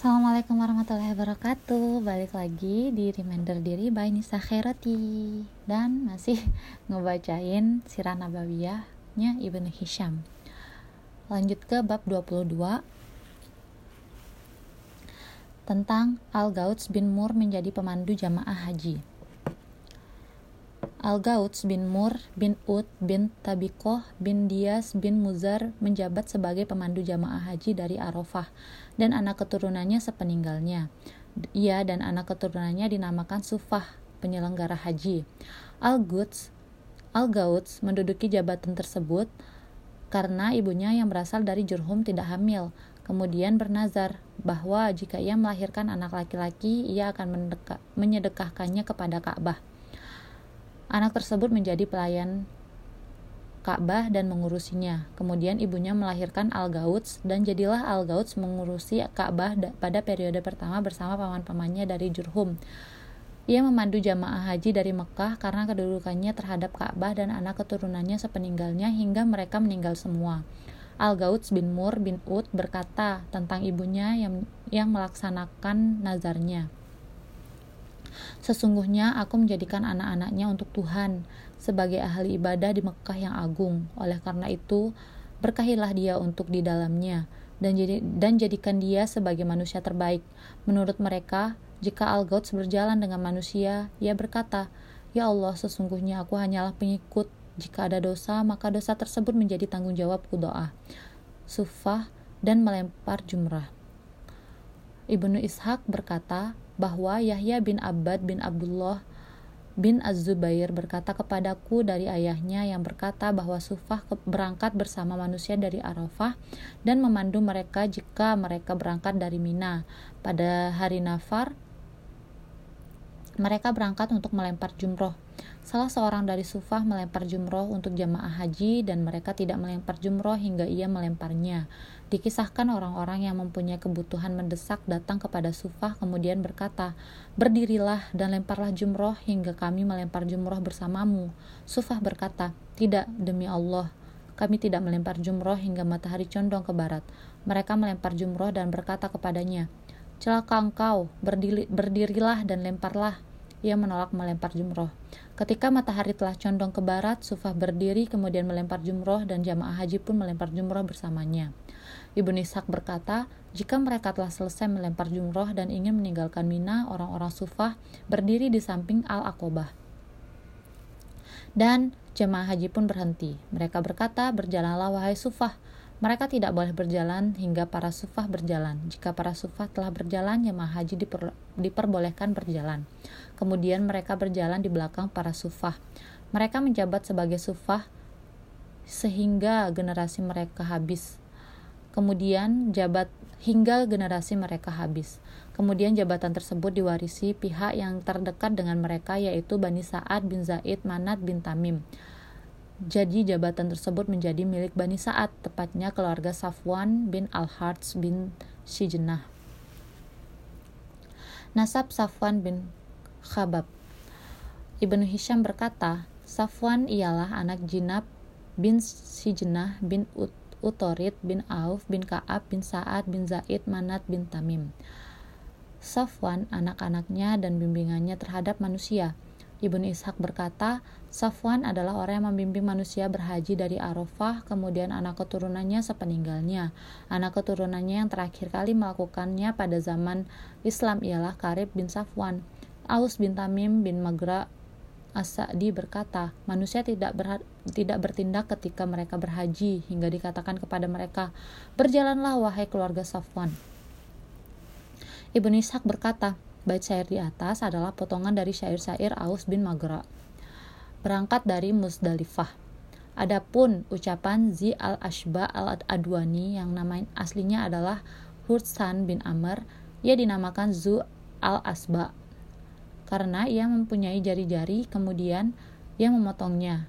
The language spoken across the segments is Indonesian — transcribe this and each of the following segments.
Assalamualaikum warahmatullahi wabarakatuh. Balik lagi di Reminder Diri by Nisa Khairati. Dan masih ngebacain Sirah Nabawiyahnya Ibnu Hisham. Lanjut ke bab 22 Tentang Al-Gauts bin Mur menjadi pemandu jamaah haji Al-Gauts bin Mur bin Ut bin Tabikoh bin Dias bin Muzar menjabat sebagai pemandu jamaah haji dari Arafah dan anak keturunannya sepeninggalnya. Ia dan anak keturunannya dinamakan Sufah, penyelenggara haji. Al-Gauts Al-Gauts menduduki jabatan tersebut karena ibunya yang berasal dari Jurhum tidak hamil. Kemudian bernazar bahwa jika ia melahirkan anak laki-laki, ia akan menyedekahkannya kepada Ka'bah. Anak tersebut menjadi pelayan Ka'bah dan mengurusinya. Kemudian ibunya melahirkan Al-Gauts dan jadilah Al-Gauts mengurusi Ka'bah pada periode pertama bersama paman-pamannya dari Jurhum. Ia memandu jamaah haji dari Mekah karena kedudukannya terhadap Ka'bah dan anak keturunannya sepeninggalnya hingga mereka meninggal semua. Al-Gauts bin Mur bin Ut berkata tentang ibunya yang, yang melaksanakan nazarnya. Sesungguhnya aku menjadikan anak-anaknya untuk Tuhan sebagai ahli ibadah di Mekah yang agung. Oleh karena itu, berkahilah dia untuk di dalamnya dan jadi dan jadikan dia sebagai manusia terbaik. Menurut mereka, jika Al-Gauts berjalan dengan manusia, ia berkata, "Ya Allah, sesungguhnya aku hanyalah pengikut. Jika ada dosa, maka dosa tersebut menjadi tanggung jawabku doa." Sufah dan melempar jumrah. Ibnu Ishaq berkata, bahwa Yahya bin Abbad bin Abdullah bin Az-Zubair berkata kepadaku dari ayahnya yang berkata bahwa Sufah berangkat bersama manusia dari Arafah dan memandu mereka jika mereka berangkat dari Mina. Pada hari Nafar, mereka berangkat untuk melempar jumroh. Salah seorang dari Sufah melempar jumroh untuk jamaah haji dan mereka tidak melempar jumroh hingga ia melemparnya. Dikisahkan orang-orang yang mempunyai kebutuhan mendesak datang kepada Sufah kemudian berkata, Berdirilah dan lemparlah jumroh hingga kami melempar jumroh bersamamu. Sufah berkata, Tidak, demi Allah, kami tidak melempar jumroh hingga matahari condong ke barat. Mereka melempar jumroh dan berkata kepadanya, Celaka engkau, berdiri, berdirilah dan lemparlah. Ia menolak melempar jumroh. Ketika matahari telah condong ke barat, Sufah berdiri kemudian melempar jumroh dan jamaah haji pun melempar jumroh bersamanya. Ibnu Ishaq berkata, jika mereka telah selesai melempar jumroh dan ingin meninggalkan Mina, orang-orang Sufah berdiri di samping Al-Aqobah. Dan jemaah haji pun berhenti. Mereka berkata, berjalanlah wahai Sufah. Mereka tidak boleh berjalan hingga para sufah berjalan. Jika para sufah telah berjalan, jemaah haji diper, diperbolehkan berjalan. Kemudian mereka berjalan di belakang para sufah. Mereka menjabat sebagai sufah sehingga generasi mereka habis kemudian jabat hingga generasi mereka habis. Kemudian jabatan tersebut diwarisi pihak yang terdekat dengan mereka yaitu Bani Sa'ad bin Zaid Manat bin Tamim. Jadi jabatan tersebut menjadi milik Bani Sa'ad, tepatnya keluarga Safwan bin Al-Harts bin Sijenah. Nasab Safwan bin Khabab Ibnu Hisham berkata, Safwan ialah anak Jinab bin Sijenah bin Ut Utorid bin Auf bin Ka'ab bin Sa'ad bin Zaid Manat bin Tamim. Safwan, anak-anaknya dan bimbingannya terhadap manusia. Ibnu Ishaq berkata, Safwan adalah orang yang membimbing manusia berhaji dari Arafah, kemudian anak keturunannya sepeninggalnya. Anak keturunannya yang terakhir kali melakukannya pada zaman Islam ialah Karib bin Safwan. Aus bin Tamim bin Magra As-Sa'di berkata, manusia tidak ber, tidak bertindak ketika mereka berhaji hingga dikatakan kepada mereka, berjalanlah wahai keluarga Safwan. Ibnu Ishaq berkata, bait syair di atas adalah potongan dari syair-syair Aus bin Magra. Berangkat dari Musdalifah. Adapun ucapan Zi al-Ashba al-Adwani yang nama aslinya adalah Hursan bin Amr, ia dinamakan Zu al-Asba karena ia mempunyai jari-jari kemudian ia memotongnya.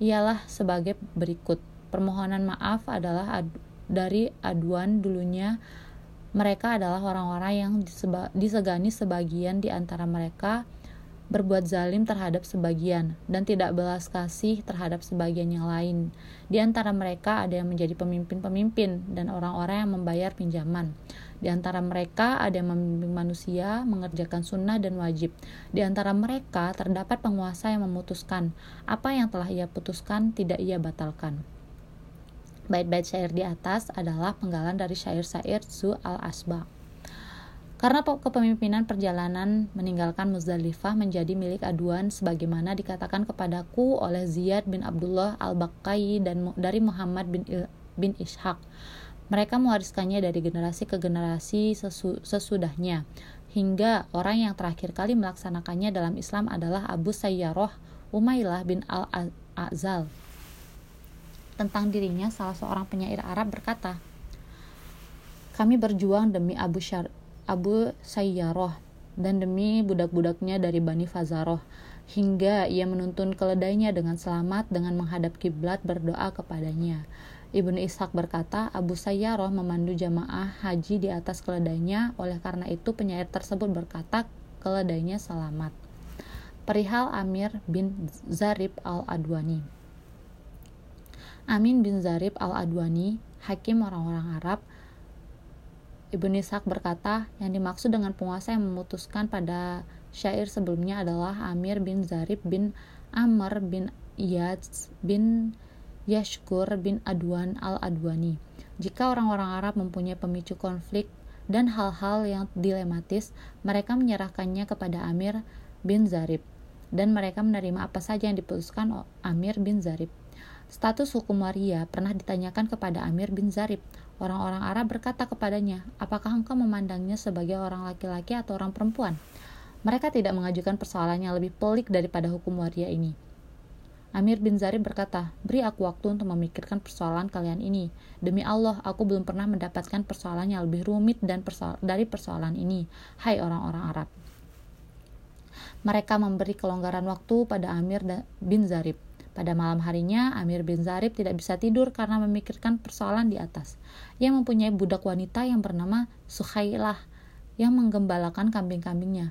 Ialah sebagai berikut. Permohonan maaf adalah ad dari aduan dulunya mereka adalah orang-orang yang disegani sebagian di antara mereka berbuat zalim terhadap sebagian, dan tidak belas kasih terhadap sebagian yang lain. Di antara mereka ada yang menjadi pemimpin-pemimpin dan orang-orang yang membayar pinjaman. Di antara mereka ada yang membimbing manusia mengerjakan sunnah dan wajib. Di antara mereka terdapat penguasa yang memutuskan apa yang telah ia putuskan tidak ia batalkan. Bait-bait syair di atas adalah penggalan dari syair-syair Zu al-Asba. Karena kepemimpinan perjalanan meninggalkan Muzdalifah menjadi milik aduan sebagaimana dikatakan kepadaku oleh Ziyad bin Abdullah al-Bakkai dan dari Muhammad bin, bin Ishaq. Mereka mewariskannya dari generasi ke generasi sesu, sesudahnya hingga orang yang terakhir kali melaksanakannya dalam Islam adalah Abu Sayyaroh Umailah bin Al-Azal. Tentang dirinya, salah seorang penyair Arab berkata, kami berjuang demi Abu Syar Abu Sayyaroh dan demi budak-budaknya dari Bani Fazaroh hingga ia menuntun keledainya dengan selamat dengan menghadap kiblat berdoa kepadanya. Ibnu Ishaq berkata, Abu Sayyaroh memandu jamaah haji di atas keledainya, oleh karena itu penyair tersebut berkata, keledainya selamat. Perihal Amir bin Zarib al-Adwani Amin bin Zarib al-Adwani, hakim orang-orang Arab, Ibnu Ishaq berkata, yang dimaksud dengan penguasa yang memutuskan pada syair sebelumnya adalah Amir bin Zarib bin Amr bin Iyad bin Yashkur bin Adwan al-Adwani. Jika orang-orang Arab mempunyai pemicu konflik dan hal-hal yang dilematis, mereka menyerahkannya kepada Amir bin Zarib dan mereka menerima apa saja yang diputuskan Amir bin Zarib. Status hukum waria pernah ditanyakan kepada Amir bin Zarib. Orang-orang Arab berkata kepadanya, apakah engkau memandangnya sebagai orang laki-laki atau orang perempuan? Mereka tidak mengajukan persoalan yang lebih pelik daripada hukum waria ini. Amir bin Zarib berkata, beri aku waktu untuk memikirkan persoalan kalian ini. Demi Allah, aku belum pernah mendapatkan persoalan yang lebih rumit dan persoal dari persoalan ini. Hai orang-orang Arab. Mereka memberi kelonggaran waktu pada Amir bin Zarib. Pada malam harinya, Amir bin Zarib tidak bisa tidur karena memikirkan persoalan di atas. Ia mempunyai budak wanita yang bernama Suhailah yang menggembalakan kambing-kambingnya.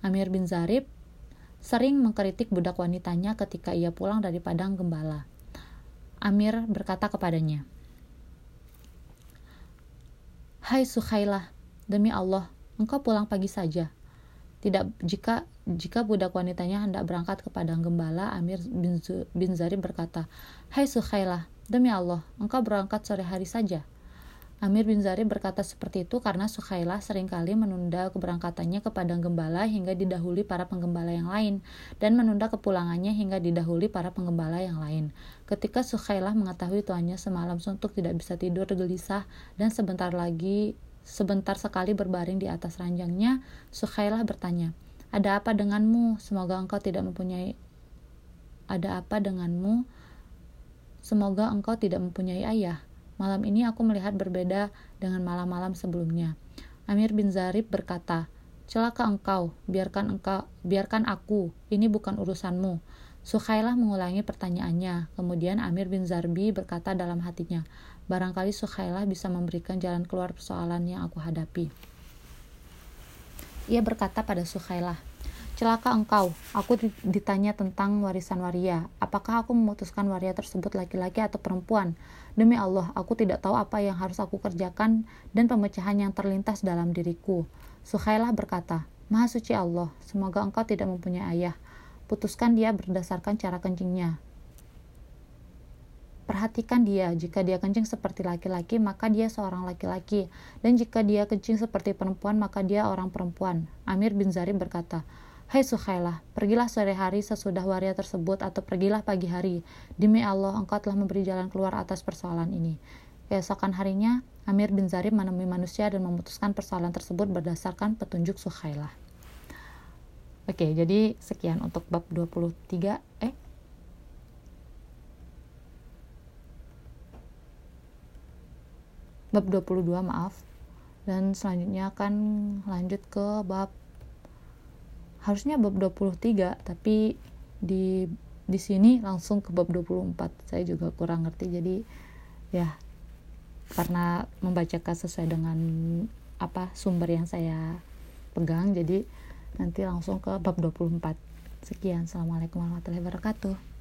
Amir bin Zarib sering mengkritik budak wanitanya ketika ia pulang dari padang gembala. Amir berkata kepadanya, Hai Suhailah, demi Allah, engkau pulang pagi saja. Tidak jika jika budak wanitanya hendak berangkat ke padang gembala, Amir bin, bin Zarib berkata, Hai Sukhailah, demi Allah, engkau berangkat sore hari saja. Amir bin Zarib berkata seperti itu karena Sukhailah sering kali menunda keberangkatannya ke padang gembala hingga didahului para penggembala yang lain, dan menunda kepulangannya hingga didahului para penggembala yang lain. Ketika Sukhailah mengetahui tuannya semalam suntuk tidak bisa tidur gelisah dan sebentar lagi Sebentar sekali berbaring di atas ranjangnya, Sukhailah bertanya, Ada apa denganmu? Semoga engkau tidak mempunyai... Ada apa denganmu? Semoga engkau tidak mempunyai ayah. Malam ini aku melihat berbeda dengan malam-malam sebelumnya. Amir bin Zarib berkata, Celaka engkau, biarkan engkau, biarkan aku, ini bukan urusanmu. Sukhailah mengulangi pertanyaannya. Kemudian Amir bin Zarbi berkata dalam hatinya, Barangkali Sukhailah bisa memberikan jalan keluar persoalan yang aku hadapi. Ia berkata pada Sukhailah, Celaka engkau, aku ditanya tentang warisan waria. Apakah aku memutuskan waria tersebut laki-laki atau perempuan? Demi Allah, aku tidak tahu apa yang harus aku kerjakan dan pemecahan yang terlintas dalam diriku. Sukhailah berkata, Maha suci Allah, semoga engkau tidak mempunyai ayah. Putuskan dia berdasarkan cara kencingnya. Perhatikan dia, jika dia kencing seperti laki-laki, maka dia seorang laki-laki. Dan jika dia kencing seperti perempuan, maka dia orang perempuan. Amir bin Zarim berkata, Hai hey Sukhailah, pergilah sore hari sesudah waria tersebut atau pergilah pagi hari. Demi Allah, engkau telah memberi jalan keluar atas persoalan ini. Keesokan harinya, Amir bin Zarim menemui manusia dan memutuskan persoalan tersebut berdasarkan petunjuk Sukhailah. Oke, jadi sekian untuk bab 23 eh bab 22 maaf. Dan selanjutnya akan lanjut ke bab harusnya bab 23 tapi di di sini langsung ke bab 24 saya juga kurang ngerti jadi ya karena membacakan sesuai dengan apa sumber yang saya pegang jadi nanti langsung ke bab 24 Sekian, Assalamualaikum warahmatullahi wabarakatuh.